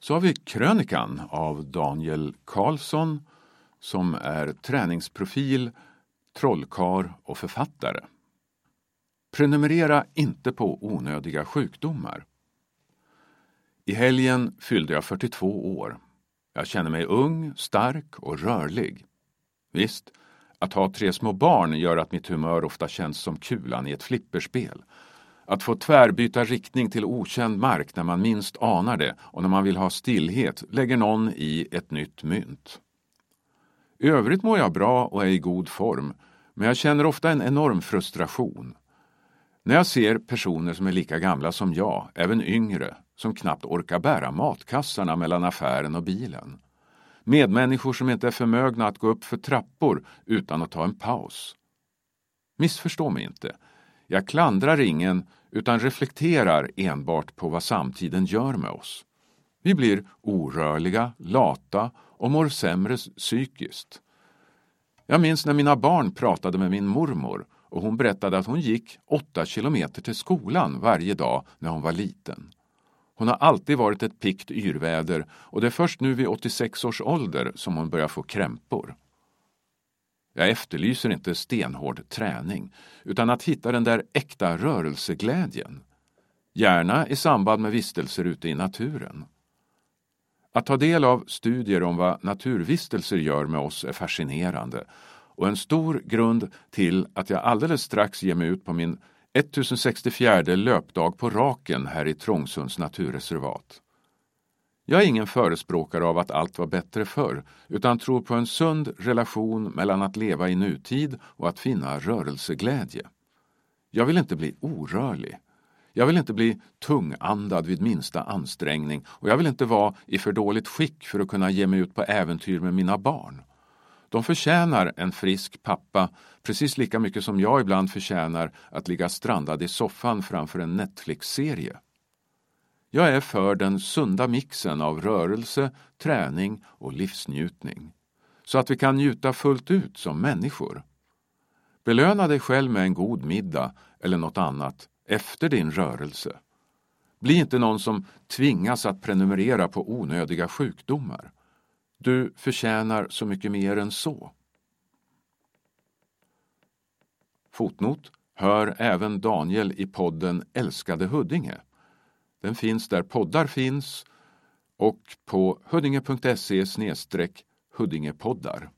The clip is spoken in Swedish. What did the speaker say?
Så har vi krönikan av Daniel Karlsson som är träningsprofil, trollkar och författare. Prenumerera inte på onödiga sjukdomar. I helgen fyllde jag 42 år. Jag känner mig ung, stark och rörlig. Visst, att ha tre små barn gör att mitt humör ofta känns som kulan i ett flipperspel. Att få tvärbyta riktning till okänd mark när man minst anar det och när man vill ha stillhet lägger någon i ett nytt mynt. I övrigt mår jag bra och är i god form, men jag känner ofta en enorm frustration. När jag ser personer som är lika gamla som jag, även yngre, som knappt orkar bära matkassarna mellan affären och bilen. Medmänniskor som inte är förmögna att gå upp för trappor utan att ta en paus. Missförstå mig inte. Jag klandrar ingen utan reflekterar enbart på vad samtiden gör med oss. Vi blir orörliga, lata och mår sämre psykiskt. Jag minns när mina barn pratade med min mormor och hon berättade att hon gick åtta kilometer till skolan varje dag när hon var liten. Hon har alltid varit ett pikt yrväder och det är först nu vid 86 års ålder som hon börjar få krämpor. Jag efterlyser inte stenhård träning, utan att hitta den där äkta rörelseglädjen. Gärna i samband med vistelser ute i naturen. Att ta del av studier om vad naturvistelser gör med oss är fascinerande och en stor grund till att jag alldeles strax ger mig ut på min 1064 löpdag på raken här i Trångsunds naturreservat. Jag är ingen förespråkare av att allt var bättre förr, utan tror på en sund relation mellan att leva i nutid och att finna rörelseglädje. Jag vill inte bli orörlig. Jag vill inte bli tungandad vid minsta ansträngning och jag vill inte vara i för dåligt skick för att kunna ge mig ut på äventyr med mina barn. De förtjänar en frisk pappa precis lika mycket som jag ibland förtjänar att ligga strandad i soffan framför en Netflix-serie. Jag är för den sunda mixen av rörelse, träning och livsnjutning. Så att vi kan njuta fullt ut som människor. Belöna dig själv med en god middag eller något annat efter din rörelse. Bli inte någon som tvingas att prenumerera på onödiga sjukdomar. Du förtjänar så mycket mer än så. Fotnot Hör även Daniel i podden Älskade Huddinge. Den finns där poddar finns och på huddinge.se Huddingepoddar.